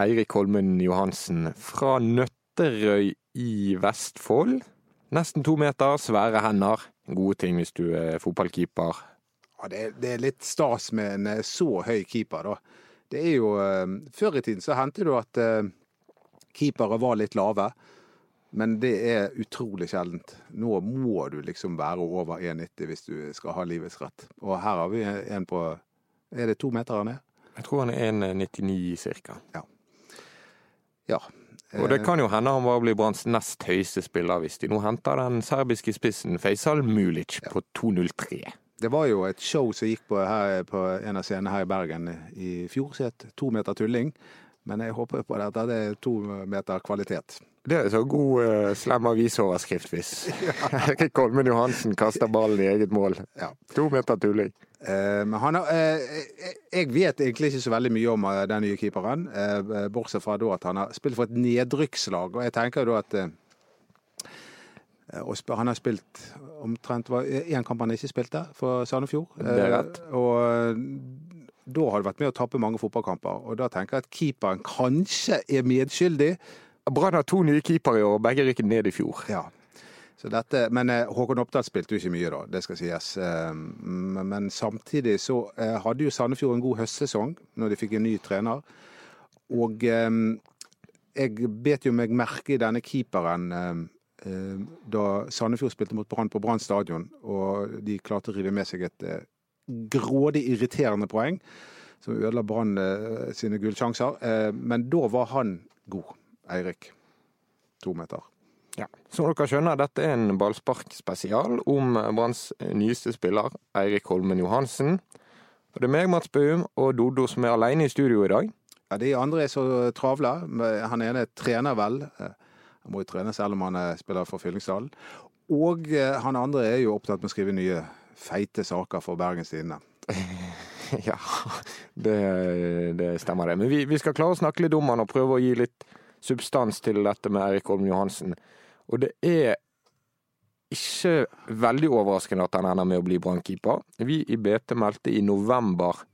Eirik Holmen Johansen fra Nøtterøy i Vestfold. Nesten to meter, svære hender. Gode ting hvis du er fotballkeeper. Ja, det, er, det er litt stas med en eh, så høy keeper, da. Det er jo eh, Før i tiden så hendte det at eh, keepere var litt lave. Men det er utrolig sjeldent. Nå må du liksom være over 1,90 hvis du skal ha livets rett. Og her har vi en på Er det to meter han er? Jeg tror han er 1,99 ca. Ja. Ja. Og det kan jo hende han bare blir Branns nest høyeste spiller hvis de nå henter den serbiske spissen Faisal Mulic på 2,03. Det var jo et show som gikk på, her, på en av scenene her i Bergen i fjor, som het To meter tulling. Men jeg håper på at det er to meter kvalitet. Det er så god uh, slem avisoverskrift hvis Erik Kolmen Johansen kaster ballen i eget mål. Ja. To meter tulling. Uh, men han har, uh, jeg vet egentlig ikke så veldig mye om den nye keeperen, bortsett fra at han har spilt for et nedrykkslag. Og jeg tenker da at han har spilt omtrent én kamp han ikke spilte for Sandefjord. Det er rett. Og da har det vært med å tappe mange fotballkamper. Og da tenker jeg at keeperen kanskje er medskyldig. Brann har to nye keepere i år, begge rykket ned i fjor. Ja. Dette, men Håkon Oppdal spilte jo ikke mye, da, det skal sies. Men samtidig så hadde jo Sandefjord en god høstsesong når de fikk en ny trener. Og jeg bet jo meg merke i denne keeperen da Sandefjord spilte mot Brann på Brann stadion, og de klarte å rive med seg et grådig irriterende poeng som ødela Brann sine gullsjanser. Men da var han god. Eirik. To meter. Ja. Som dere skjønner, dette er en ballsparkspesial om Branns nyeste spiller, Eirik Holmen Johansen. Og det er meg, Mats Bøum, og Dodo som er alene i studio i dag. Ja, De andre er så travle. Han ene trener vel. Han må jo trene selv om han spiller for Fyllingsdalen. Og han andre er jo opptatt med å skrive nye feite saker for Bergens Tidende. ja, det, det, stemmer det. Men vi, vi skal klare å snakke litt om han og prøve å gi litt substans til dette med Erik Holm Johansen. Og det er ikke veldig overraskende at han ender med å bli brannkeeper. Vi i BT meldte i november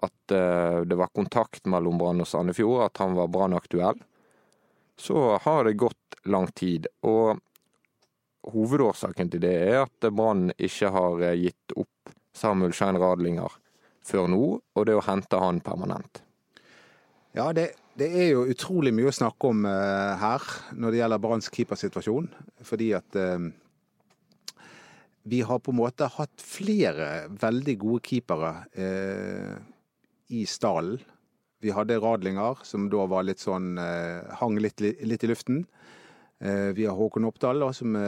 at uh, det var kontakt mellom Brann og Sandefjord, at han var brannaktuell. Så har det gått lang tid, og hovedårsaken til det er at Brann ikke har eh, gitt opp Samuel Schein Radlinger før nå, og det å hente han permanent. Ja, det, det er jo utrolig mye å snakke om uh, her når det gjelder Branns keepersituasjon. Fordi at uh, vi har på en måte hatt flere veldig gode keepere uh, i stallen. Vi hadde Radlinger, som da var litt sånn hang litt, litt, i luften. vi har Håkon Oppdal, som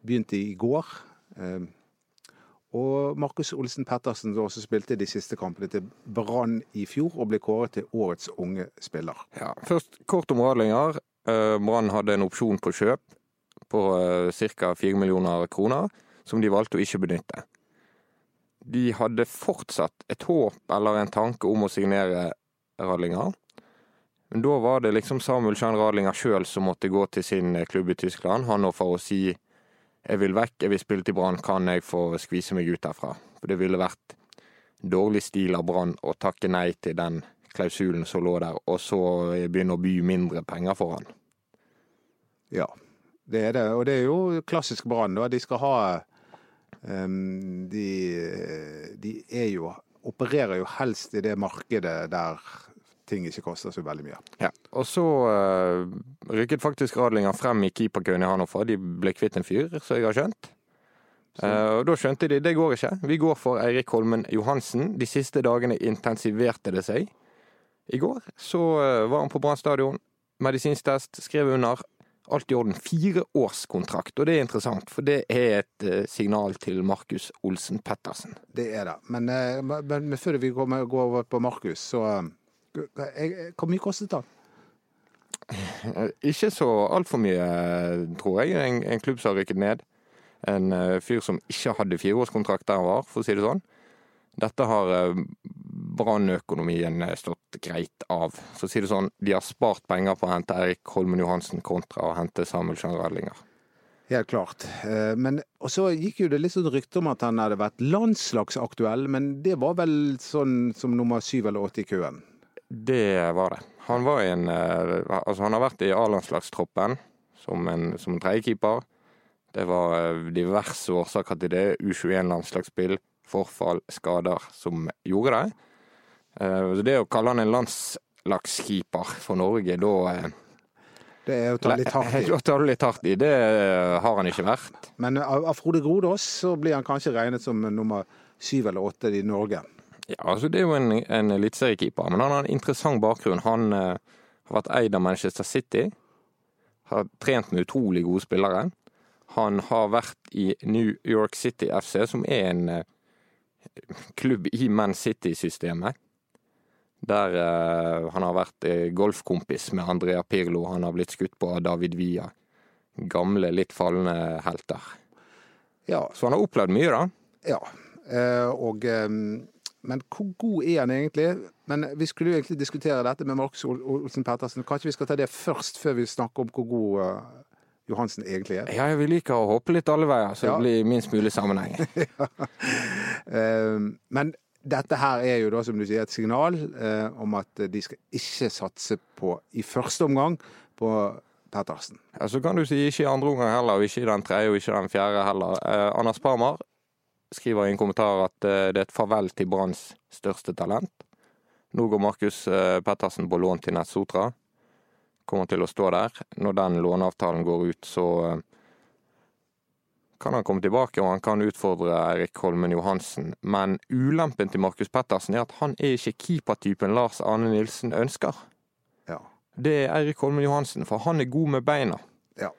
begynte i går. Og Markus Olsen Pettersen, som også spilte de siste kampene til Brann i fjor, og ble kåret til årets unge spiller. Ja, Først kort om Radlinger. Eh, Brann hadde en opsjon på kjøp på eh, ca. 4 millioner kroner, som de valgte å ikke benytte. De hadde fortsatt et håp eller en tanke om å signere Radlinger. Men da var det liksom Samuel Schein Radlinger sjøl som måtte gå til sin klubb i Tyskland, han og for å si jeg vil vekk, jeg vil spille til Brann, kan jeg få skvise meg ut derfra? For det ville vært dårlig stil av Brann å takke nei til den klausulen som lå der, og så begynne å by mindre penger for han. Ja, det er det. Og det er jo klassisk Brann. De skal ha um, de, de er jo Opererer jo helst i det markedet der ting ikke koster så veldig mye. Ja, Og så uh, rykket faktisk Radlinger frem i keeperkøen i Hanofa, De ble kvitt en fyr, så jeg har skjønt. Uh, og Da skjønte de det går ikke. Vi går for Eirik Holmen Johansen. De siste dagene intensiverte det seg. I går så uh, var han på Brann stadion. Medisinstest, skrev under. Alt i orden. Fireårskontrakt, og det er interessant, for det er et uh, signal til Markus Olsen Pettersen. Det er det. Men, men, men før vi går, går over på Markus, så hvor mye kostet den? Ikke så altfor mye, tror jeg. En, en, klubb som har rykket ned. En uh, fyr som ikke hadde fireårskontrakt der han var, for å si det sånn. Dette har uh, brannøkonomien eh, stått greit av. Så å si det sånn, de har spart penger på å hente Erik Holmen Johansen kontra å hente Samuel Jean Helt klart. Men, og så gikk jo det litt sånn rykte om at han hadde vært landslagsaktuell, men det var vel sånn som nummer syv eller åtte i køen? Det var det. Han, var en, eh, altså han har vært i A-landslagstroppen som en, som en tredjekeeper. Det var eh, diverse årsaker til det. U21-landslagsspill, forfall, skader som gjorde det. Eh, så det å kalle han en landslagskeeper for Norge, da Det er å ta litt hardt i. Å ta litt hardt i. Det har han ikke vært. Men av Frode Grodås så blir han kanskje regnet som nummer syv eller åtte i Norge. Ja, altså Det er jo en, en eliteseriekeeper, men han har en interessant bakgrunn. Han uh, har vært eid av Manchester City. Har trent med utrolig gode spillere. Han har vært i New York City FC, som er en uh, klubb i Man City-systemet. Der uh, han har vært golfkompis med Andrea Pirlo. Han har blitt skutt på av David Villa. Gamle, litt falne helter. Ja. Så han har opplevd mye, da. ja. Og eh, Men hvor god er han egentlig? Men vi skulle jo egentlig diskutere dette med Markus Olsen Pettersen. Kanskje vi skal ta det først, før vi snakker om hvor god eh, Johansen egentlig er? Ja, vi liker å hoppe litt alle veier, så Ja. det blir minst mulig sammenheng. Eh, Men dette her er jo da, som du sier, et signal eh, om at de skal ikke satse på, i første omgang, på Pettersen. Ja, så kan du si ikke i andre omgang heller, og ikke i den tredje og ikke i den fjerde heller. Anders Parmar skriver i en kommentar at eh, det er et farvel til Branns største talent. Nå går Markus eh, Pettersen på lån til Netsotra. Kommer til å stå der. Når den låneavtalen går ut, så eh, kan han komme tilbake og han kan utfordre Erik Holmen Johansen. Men ulempen til Markus Pettersen er at han er ikke keepertypen Lars Arne Nilsen ønsker. Ja. Det er Eirik Holmen Johansen, for han er god med beina. Ja.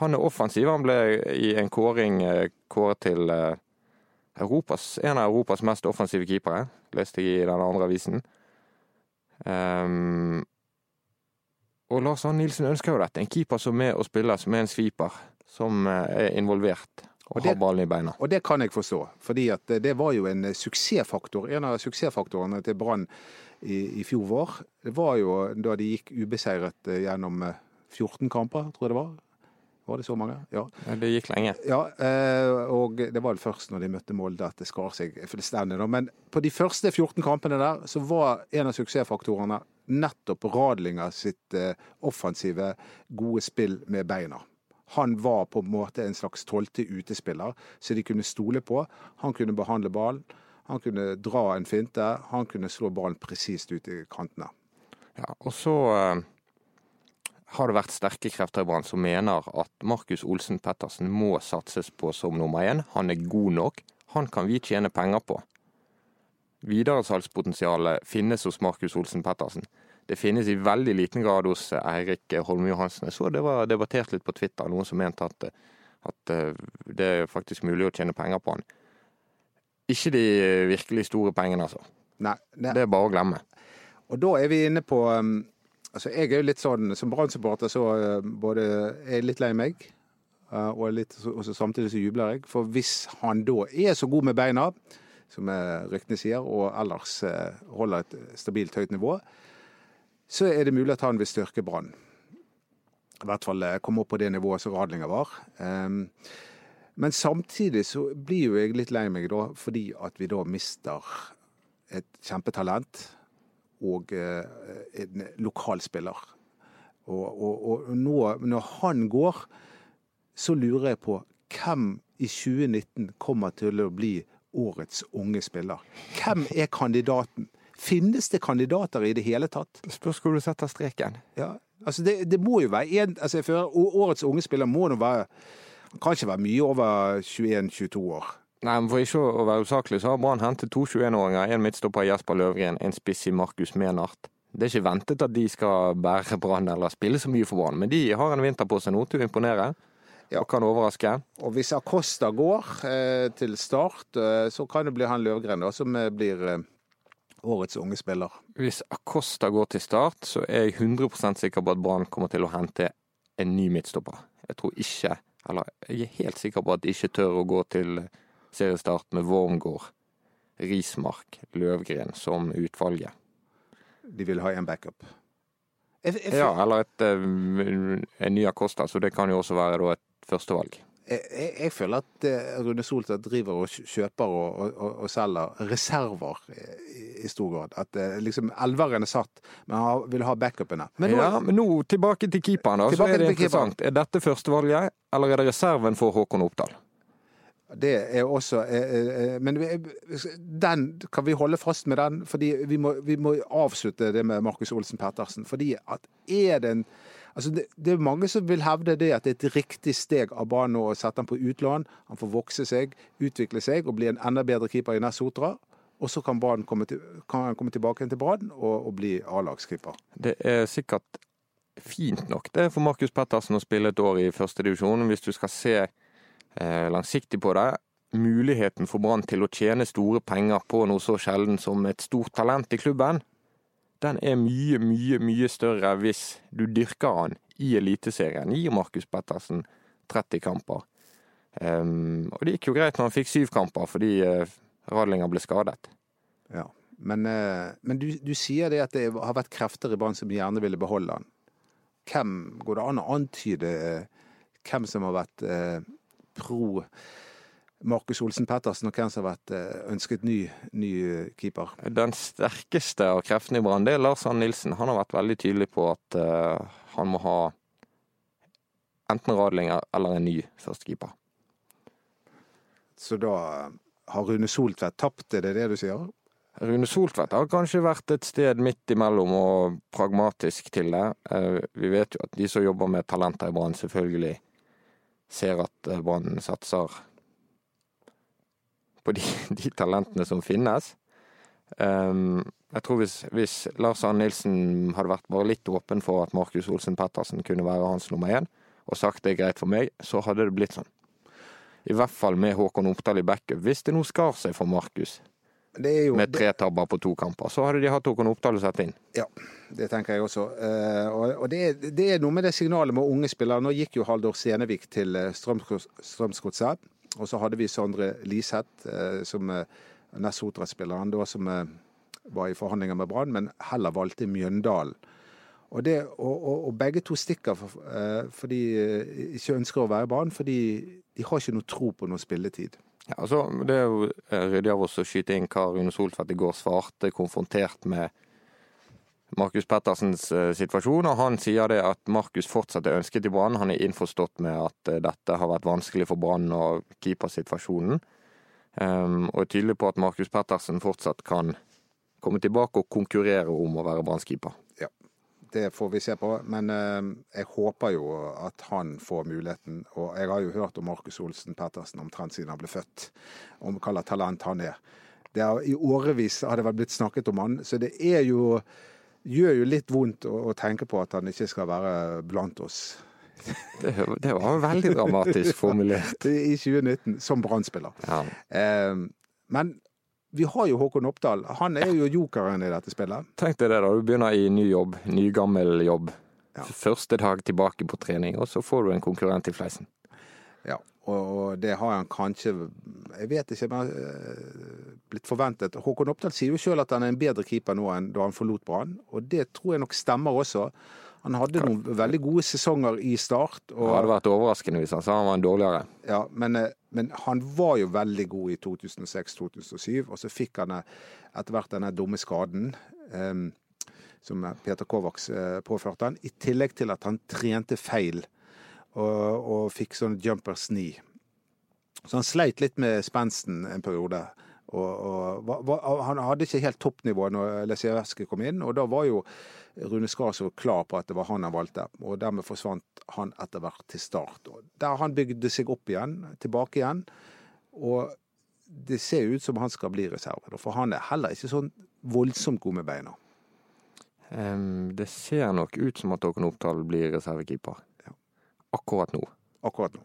Han er offensiv. Han ble i en kåring kåret til Europas, en av Europas mest offensive keepere, leste jeg i den andre avisen. Um, og Lars Arne Nilsen ønsker jo dette. En keeper som er med å spille, som er en sweeper, som eh, er involvert og, Og det- har ballen i beina. Og det kan jeg forstå, fordi at det var jo en suksessfaktor. En av suksessfaktorene til Brann i, i fjor vår, det var jo da de gikk ubeseiret eh, gjennom eh, 14 kamper, tror jeg det var. Var det så mange? Ja. Det gikk lenge. ja eh, og det var vel først når de møtte Molde at det skar seg fullstendig. Men på de første 14 kampene der, så var en av suksessfaktorene nettopp Radlinger sitt eh, offensive, gode spill med beina. Han var på en måte en slags tolvte utespiller, så de kunne stole på. Han kunne behandle ballen, han kunne dra en finte, han kunne slå ballen presist ut i kantene. Ja, og så eh, har det vært sterke krefter i Brann som mener at Markus Olsen Pettersen må satses på som nummer én. Han er god nok. Han kan vi tjene penger på. Videresalgspotensialet finnes hos Markus Olsen Pettersen. Det finnes i veldig liten grad hos Eirik Holme Johansen. Jeg så det var debattert litt på Twitter, noen som mente at, at eh, det er faktisk mulig å tjene penger på han. Ikke de virkelig store pengene, altså. Nei, det, Det er bare å glemme. Og da er vi inne på um, Altså, jeg er jo litt sånn Som Brann-supporter så uh, både er jeg litt lei meg, uh, og, litt, og samtidig så jubler jeg. For hvis han da er så god med beina, som uh, ryktene sier, og ellers holder et stabilt høyt nivå, så er det mulig at han vil styrke Brann. I hvert fall komme opp på det nivået som Radlinger var. Um, men samtidig så blir jo jeg litt lei meg da, fordi at vi da mister et kjempetalent og eh, en lokalspiller. Og, og, og nå, når han går, så lurer jeg på hvem i 2019 kommer til å bli årets unge spiller? Hvem er kandidaten? Finnes det kandidater i det hele tatt? Spørs hvor du setter streken. Ja, altså det, det må jo være en, altså Årets unge spiller må nå være Han kan ikke være mye over 21-22 år. Nei, men For ikke å være usaklig, så har Brann hentet to 21-åringer. En midtstopper Jesper Løvgren, en spiss i Markus Menart. Det er ikke ventet at de skal bære Brann eller spille så mye for Brann, men de har en vinter på seg nå til å imponere. Ja. Og kan overraske. Og hvis Acosta går eh, til start, eh, så kan det bli han Løvgren da, som eh, blir eh, årets unge spiller. Hvis Acosta går til start, så er jeg 100% sikker på at Brann kommer til å hente en ny midtstopper. Jeg tror ikke, eller jeg er helt sikker på at de ikke tør å gå til seriestart med Wormgård, Rismark, Løvgren som utvalget. De vil ha en backup. Jeg, jeg, Ja, eller et, eh, en ny Acosta, så det kan jo også være et førstevalg. jeg, jeg, jeg føler at eh, Rune Soltvedt driver og kjøper og, og, og selger reserver i, i, stor grad. At eh, liksom elveren er satt, men han vil ha backupene. Men nå, ja, men nå tilbake til keeperen, da. Så er det interessant. Er dette førstevalget, eller er det reserven for Håkon Oppdal? Det er også Men den kan vi holde fast med den, fordi vi må, vi må avslutte det med Markus Olsen Pettersen. Fordi at er det en Altså det, det, er mange som vil hevde det at det er et riktig steg av banen å sette ham på utlån. Han får vokse seg, utvikle seg og bli en enda bedre keeper i Ness Sotra. Og så kan, komme, til, komme tilbake til Brann og, og, bli A-lagskeeper. Det er sikkert fint nok det for Markus Pettersen å spille et år i førstedivisjon, hvis du skal se eh, langsiktig på det. Muligheten for Brann til å tjene store penger på noe så sjelden som et stort talent i klubben, den er mye, mye, mye større hvis du dyrker han i Eliteserien. Gir Markus Pettersen 30 kamper. Um, og det gikk jo greit når han fikk syv kamper, fordi uh, Radlinger ble skadet. Ja, Men, uh, men du, du, sier det at det har vært krefter i Brann som gjerne ville beholde han. Hvem Går det an å antyde uh, hvem som har vært pro Markus Olsen Pettersen, og hvem som har vært eh, ønsket ny, ny eh, keeper? Den sterkeste av kreftene i Brann, det er Lars Arne Nilsen. Han har vært veldig tydelig på at uh, han må ha enten Radlinger eller en ny førstekeeper. Så da har Rune Soltvedt tapt, er det det du sier? Rune Soltvedt har kanskje vært et sted midt imellom og pragmatisk til det. Vi vet jo at de som jobber med talenter i Brann, selvfølgelig ser at Brann satser på de, de talentene som finnes. Um, jeg tror hvis, hvis Lars Arne Nilsen hadde vært bare litt åpen for at Markus Olsen Pettersen kunne være hans nummer én, og sagt det er greit for meg, så hadde det blitt sånn. I hvert fall med Håkon Oppdal i backup. Hvis det nå skar seg for Markus med tre tabber på to kamper, så hadde de hatt Håkon Oppdal å sette inn. Ja, det tenker jeg også. Uh, og, det, er, det, er, noe med det signalet med unge spillere. Nå gikk jo Haldor Senevik til eh, Strømsgodset. Og så hadde vi Sondre Liseth, eh, som eh, Nessotra-spilleren, da som eh, var i forhandlinger med Brann, men heller valgte Mjøndalen. Og, det, og, og, og, begge to stikker for, fordi de ikke ønsker å være Brann, fordi de har ikke noe tro på noe spilletid. Ja, altså, Det er jo ryddig av oss å skyte inn hva Rune Soltvedt i går svarte, konfrontert med Markus Pettersens eh, situasjon, og han sier det at Markus fortsatt er ønsket i Brann. Han er innforstått med at eh, dette har vært vanskelig for Brann og keepersituasjonen. Um, og er tydelig på at Markus Pettersen fortsatt kan komme tilbake og konkurrere om å være Branns keeper. Det får vi se på. Men uh, jeg håper jo at han får muligheten. Og jeg har jo hørt om Markus Olsen Pettersen omtrent siden han ble født, om hva slags talent han er. Det er I årevis har det blitt snakket om han, så det er jo gjør jo litt vondt å, å, tenke på at han ikke skal være blant oss. Det, det var veldig dramatisk formulert. I 2019, som brann Ja. Eh, men vi har jo Håkon Oppdal. Han er jo jokeren i dette spillet. Tenk deg det, da. Du begynner i ny jobb. Ny, gammel jobb. Ja. Første dag tilbake på trening, og så får du en konkurrent i fleisen. Ja, og det har han kanskje Jeg vet ikke, men eh, blitt forventet. Håkon Oppdal sier jo sjøl at han er en bedre keeper nå enn da han forlot Brann, og det tror jeg nok stemmer også. Han hadde noen veldig gode sesonger i start. Og, det hadde vært overraskende hvis han sa han var en dårligere. Ja, men, eh, men han var jo veldig god i 2006-2007, og så fikk han eh, etter hvert denne dumme skaden. Um, som Peter Kovacs uh, påførte han, i tillegg til at han trente feil og, og fikk sånn jumper knee. Så han sleit litt med spensten en periode. Og, og, han hadde ikke helt toppnivå når Lesieveski kom inn, og da var jo Rune Skarsvåg klar på at det var han han valgte. Og dermed forsvant han etter hvert til start. Og der han bygde seg opp igjen, tilbake igjen. Og det ser ut som han skal bli reserve, for han er heller ikke sånn voldsomt god med beina. Um, det ser nok ut som at Håkon Oppdal blir reservekeeper akkurat nå. Akkurat nå.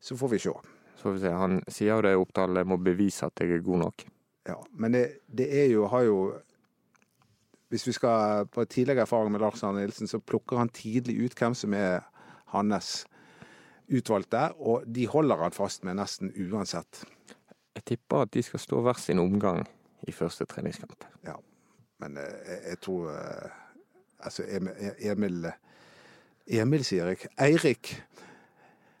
Så får vi se. Så får vi se. Han sier jo det i opptalet, må bevise at jeg er god nok. Ja, men det, det er jo, har jo Hvis vi skal på tidligere erfaring med Lars Arne Nilsen, så plukker han tidlig ut hvem som er hans utvalgte, og de holder han fast med nesten uansett. Jeg tipper at de skal stå hver sin omgang i første treningskamp. Ja, men eh, jeg, jeg tror eh, Altså, Emil, Emil Emil, sier jeg. Eirik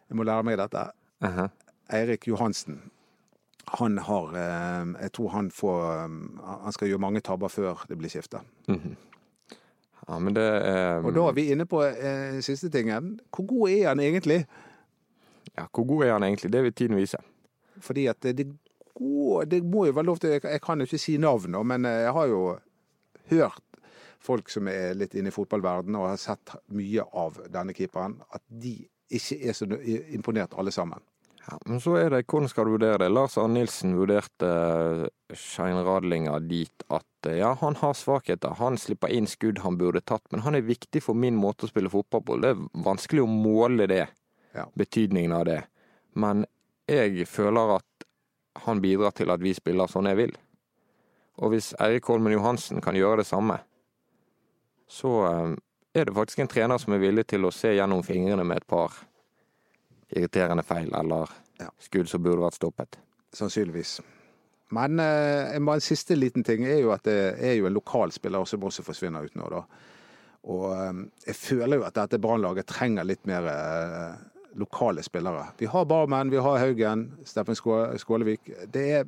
Jeg må lære meg dette. Uh -huh. Eirik Johansen. Han har eh, Jeg tror han får eh, Han skal gjøre mange tabber før det blir skifte. Mm -hmm. Ja, men det eh, Og da er vi inne på eh, siste tingen. Hvor god er han egentlig? Ja, hvor god er han egentlig? Det vil tiden vise. Fordi at det, går, det må jo være lov til Jeg, kan jo ikke si navn, men eh, jeg har jo hørt folk som er litt inne i fotballverdenen og har sett mye av denne keeperen, at de ikke er så imponert alle sammen. Ja, Men så er det, hvordan skal du vurdere det? Lars Arne Nilsen vurderte Scheinradlinga Radlinger dit at ja, han har svakheter. Han slipper inn skudd han burde tatt, men han er viktig for min måte å spille fotball på. Det er vanskelig å måle det, Ja. betydningen av det. Men jeg føler at han bidrar til at vi spiller sånn jeg vil. Og hvis Eirik Holmen Johansen kan gjøre det samme, så eh, er det faktisk en trener som er villig til å se gjennom fingrene med et par irriterende feil eller Ja. skudd som burde vært stoppet. Sannsynligvis. Men eh, en siste liten ting er jo at det er jo en lokal spiller som også forsvinner ut nå, da. Og eh, jeg føler jo at dette Brannlaget trenger litt mer eh, lokale spillere. Vi har Barmen, vi har Haugen, Steffen Skålevik. Det er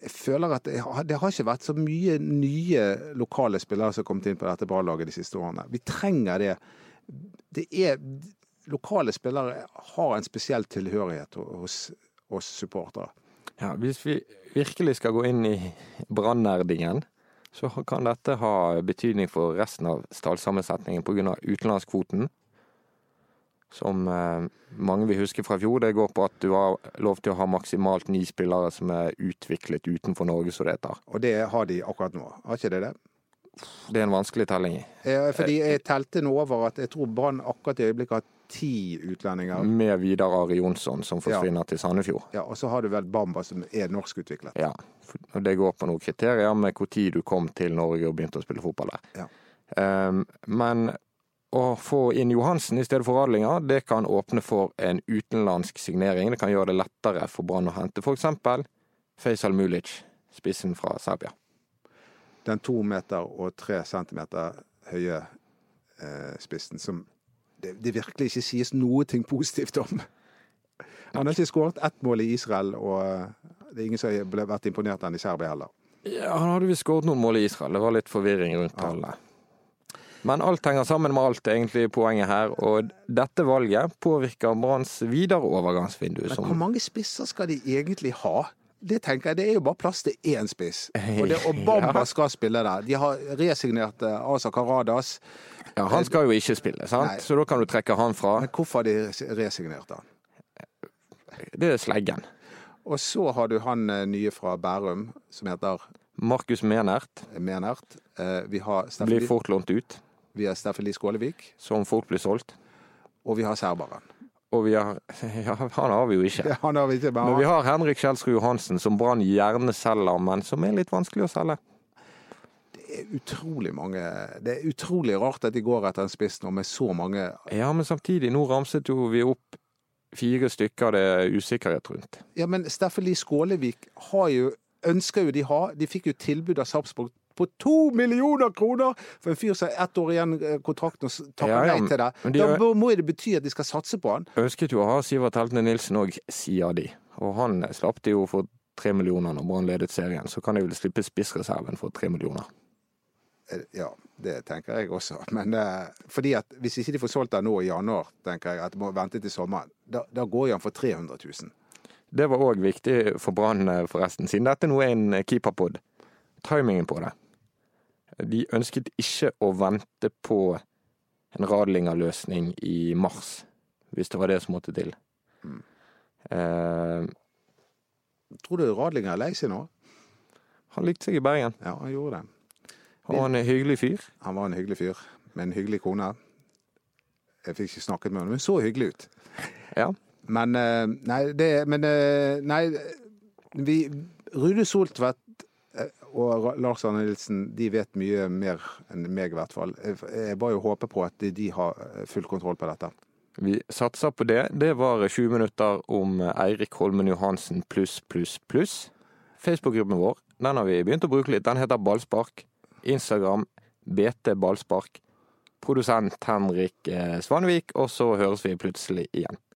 Jeg føler at det har, det har ikke vært så mye nye lokale spillere som har kommet inn på dette Brannlaget de siste årene. Vi trenger det. Det er Lokale spillere har en spesiell tilhørighet hos oss supportere. Ja, hvis vi virkelig skal gå inn i brannerdingen, så kan dette ha betydning for resten av stallsammensetningen pga. utenlandskvoten. Som eh, mange vil huske fra i fjor. Det går på at du har lov til å ha maksimalt ni spillere som er utviklet utenfor Norge, som det heter. Og det har de akkurat nå, har ikke det det? Det er en vanskelig telling. Fordi jeg telte nå over at jeg tror Brann akkurat i øyeblikket har ti utlendinger. Med Vidar Ari Jonsson, som forsvinner til Sandefjord. Ja, Og så har du vel Bamba som er norskutviklet. Ja, og det går på noen kriterier med når du kom til Norge og begynte å spille fotball der. Ja. Um, men å få inn Johansen i stedet for Radlinger, det kan åpne for en utenlandsk signering. Det kan gjøre det lettere for Brann å hente f.eks. Faisal Mulic, spissen fra Serbia. Den to meter og tre centimeter høye eh, spissen som det, det virkelig ikke sies noe ting positivt om. Han har ikke skåret ett mål i Israel, og eh, det er ingen som har vært imponert av han i Serbia heller. Ja, han hadde visst skåret noen mål i Israel. Det var litt forvirring rundt tallet. Men alt henger sammen med alt, egentlig poenget her. Og dette valget påvirker Branns videre overgangsvindu. Men hvor mange spisser skal de egentlig ha? Det tenker jeg, det er jo bare plass til én spiss. Og, det, og Bamba Ja. skal spille der. De har resignert eh, Asa Karadas. ja, han skal jo ikke spille, sant? Nei. så da kan du trekke han fra. Men hvorfor har de resignert han? Det er Sleggen. Og så har du han eh, nye fra Bærum, som heter Markus Menert Menert. Eh, Vi har blir Steffen, fort lånt ut, vi har Steffen Lie Skålevik, som fort blir solgt. og vi har serberen. Og vi har Ja, han har vi jo ikke. Ja, han har vi ikke, men Men vi har Henrik Kjelsrud Johansen, som Brann gjerne selger, men som er litt vanskelig å selge. det er utrolig mange Det er utrolig rart at de går etter en spiss nå med så mange Ja, men samtidig, nå ramset jo vi opp fire stykker det er usikkerhet rundt. Ja, men Steffen Lie Skålevik har jo ønsker jo de ha. De fikk jo tilbud av Sarpsborg på to millioner kroner for en fyr som har ett år igjen eh, kontrakten og takker Ja, ja, nei til det. de Da må- jo det bety at de skal satse på han. Ønsket jo å ha Sivert Heltene Nilsen òg, sier de. Og han slapp de jo for tre millioner når Brann ledet serien. Så kan de vel slippe spissreserven for tre millioner. Eh, Ja, det tenker jeg også. Men eh, fordi at hvis ikke de får solgt den nå i januar, tenker jeg at de må vente til sommeren. Da, da går han for 300 000. Det var òg viktig for Brann, eh, forresten, siden dette nå er en keeperpod. Timingen på det. De ønsket ikke å vente på en Radlinger-løsning i mars, hvis det var det som måtte til. Eh, Tror du Radlinger er lei seg nå? han likte seg i Bergen. Ja, han gjorde det. Han var en hyggelig fyr. Han var en hyggelig fyr med en hyggelig kone. Jeg fikk ikke snakket med henne, men så hyggelig ut. Ja. Men eh, Nei, det Men eh, nei, vi Rude Soltvedt og Lars Arne Nilsen de vet mye mer enn meg, i hvert fall. Jeg bare håper på at de- har eh, full kontroll på dette. Vi satser på det. Det var 20 minutter om Eirik Holmen Johansen pluss, pluss, pluss. Facebook-gruppen vår den har vi begynt å bruke litt. Den heter Ballspark. Instagram BT Ballspark. Produsent Henrik Svanvik, og så høres vi plutselig igjen.